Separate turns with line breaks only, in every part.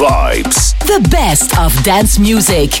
Vibes.
The best of dance music.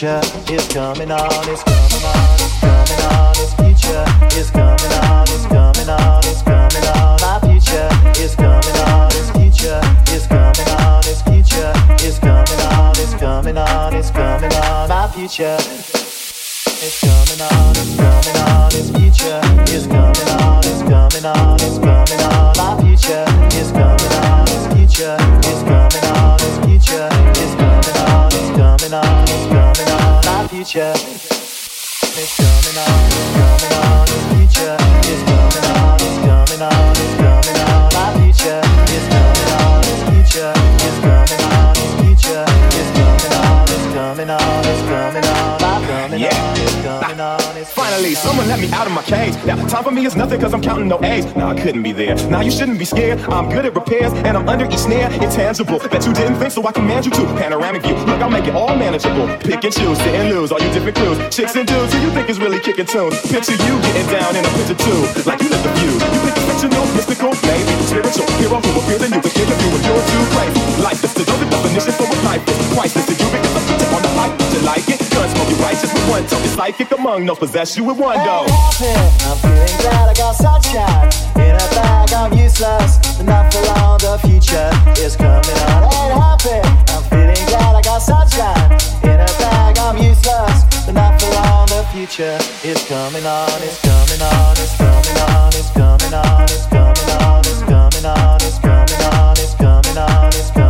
future coming on. It's coming on. It's coming on. Its future is coming on. It's coming on. It's coming on. My future is coming on. Its future is coming on. Its future is coming on. It's coming on. It's coming on. My future. On. It's coming on, it's coming on, its future is coming on, it's coming on, it's coming on, my future is coming on, its future is coming on, its future is coming on, it's coming on, it's coming on, my coming
Yeah.
on,
Finally, someone let me out of my cage. Now, time for me is nothing cause I'm counting no A's. Nah, I couldn't be there. Now, you shouldn't be scared. I'm good at repairs and I'm under each snare. Intangible. Bet you didn't think so I command you to. Panoramic view. Look, I'll make it all manageable. Pick and choose, sit and lose. All you different clues. Chicks and dudes who you think is really kicking tunes. Picture you getting down in a picture too. Like you lit the views. You it's fictional, mystical, maybe spiritual. Hero who appears in you, but think of you when you're too crazy. Life is the the definition for what life is. Priceless to you because I put it on hype. You like it? Gun smoke you righteous with one toe. It's psychic among no possess you with one go.
happy. I'm feeling glad I got sunshine in a bag. I'm useless, not for long. The future is coming on. Ain't happy. I'm feeling glad I got sunshine in a bag. I'm useless, not for long. The future is coming on. It's coming on. It's coming on. It's coming on. It's coming on. It's coming on. It's coming on. It's coming on. It's coming on.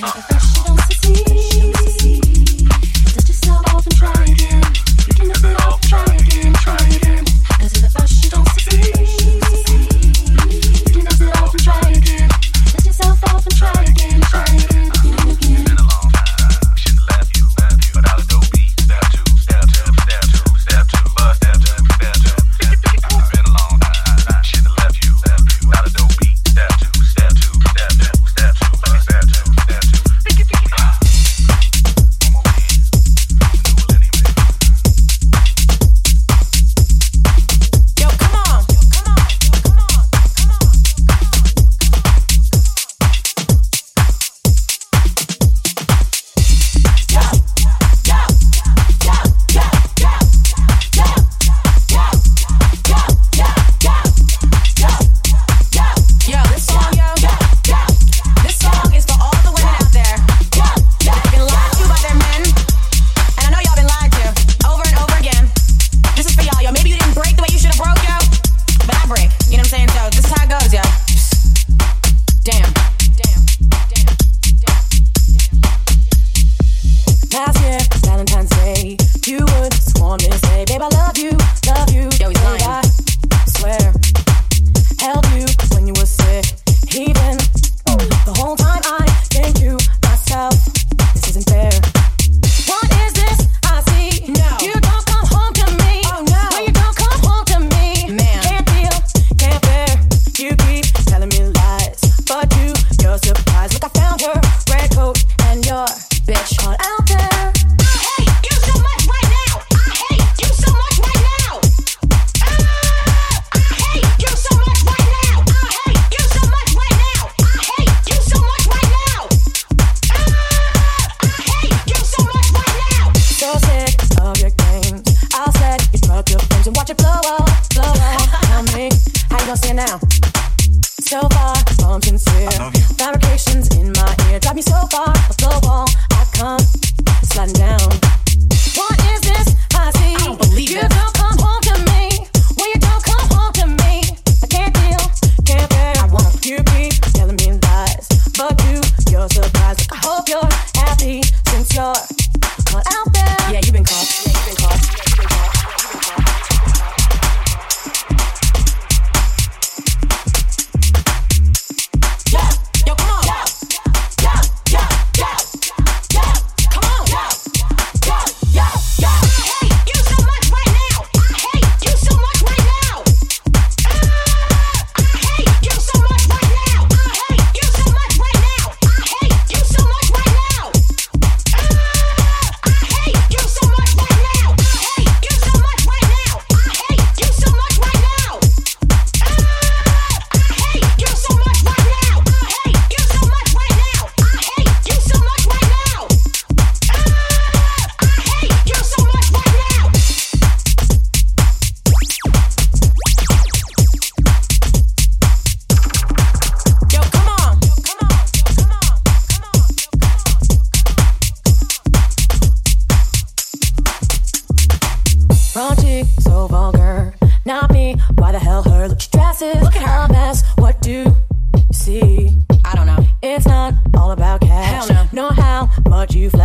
Yeah,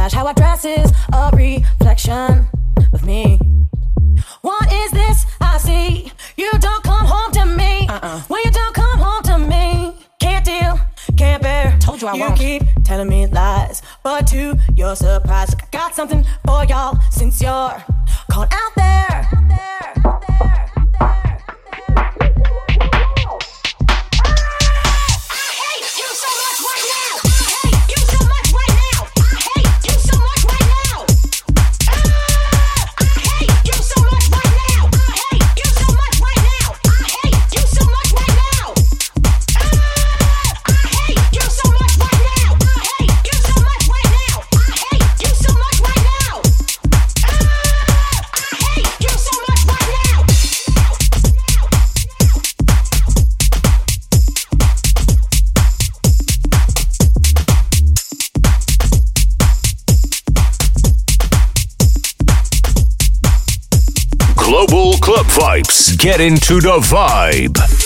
flash. How I dress is a reflection of me. What is this I see? You don't come home to me. Uh-uh. When you don't come home to me, can't deal, can't bear.
Told you I
you
won't.
keep telling me lies, but to your surprise, I got something for y'all since you're caught out there,
Get into the vibe.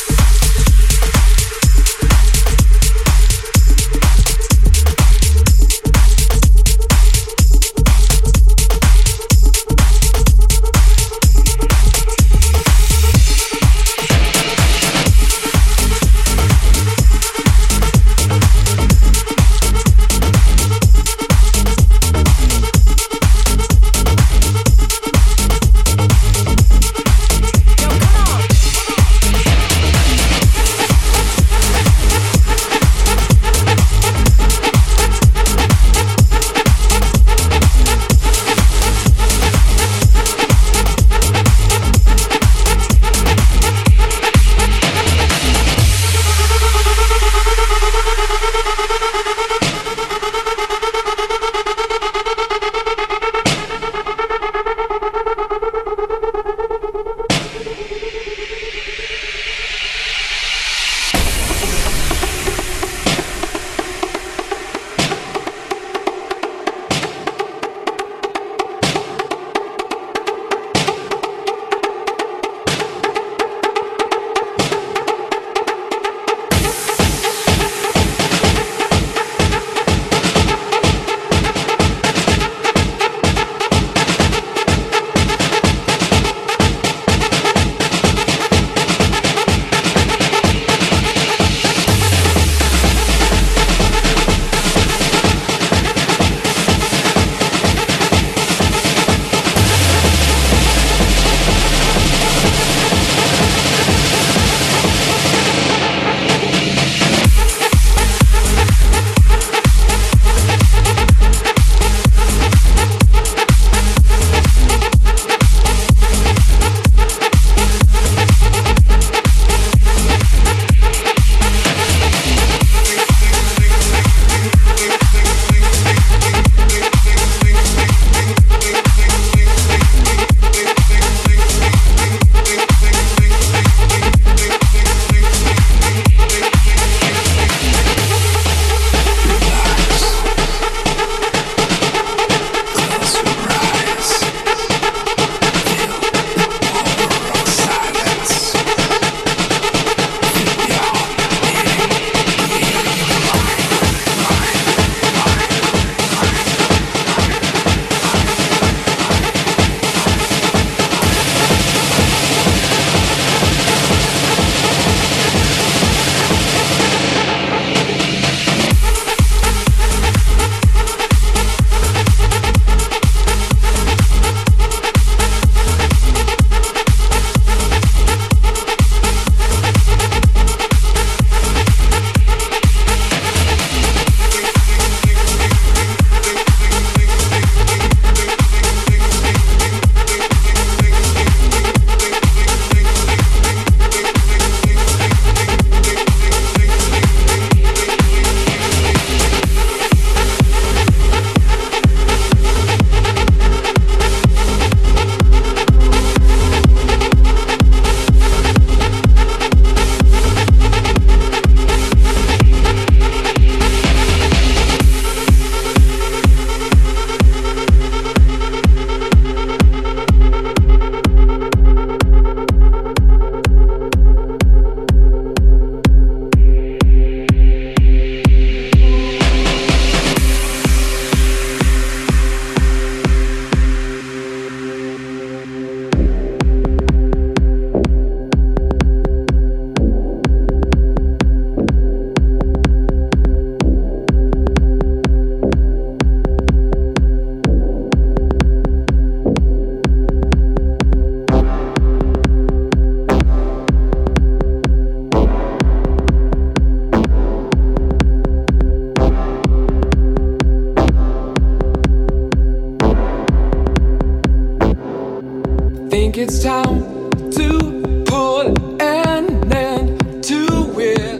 It's time to put an end to it.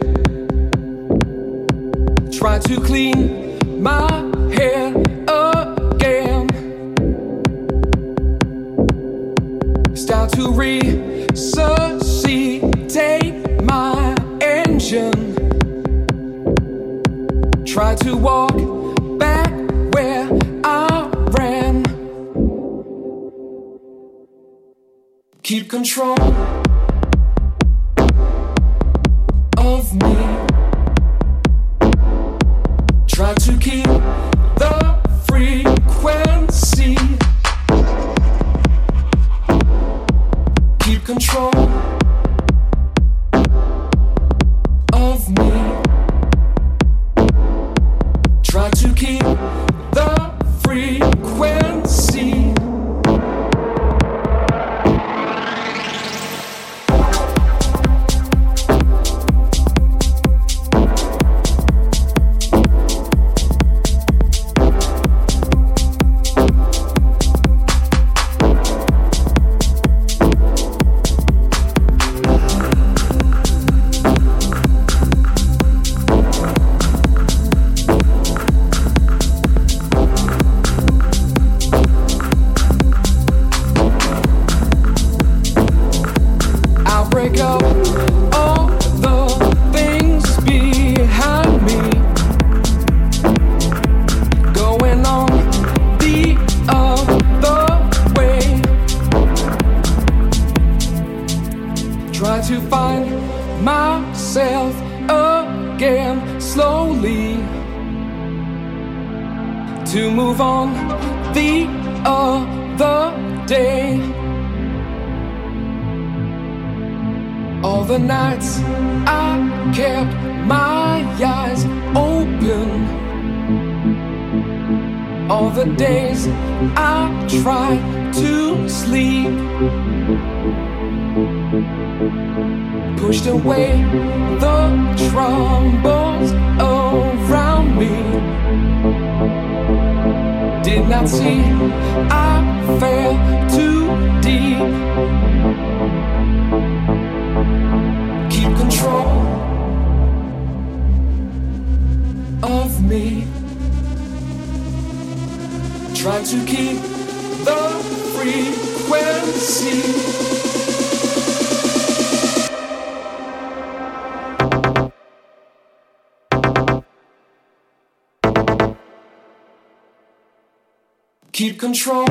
Try to clean control slowly. To move on the other day. All the nights I kept my eyes open. All the days I tried to sleep. Pushed away the troubles me. Did not see I fell too deep. keep control of me. Try to keep the frequency. Keep control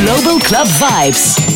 Global Club Vibes.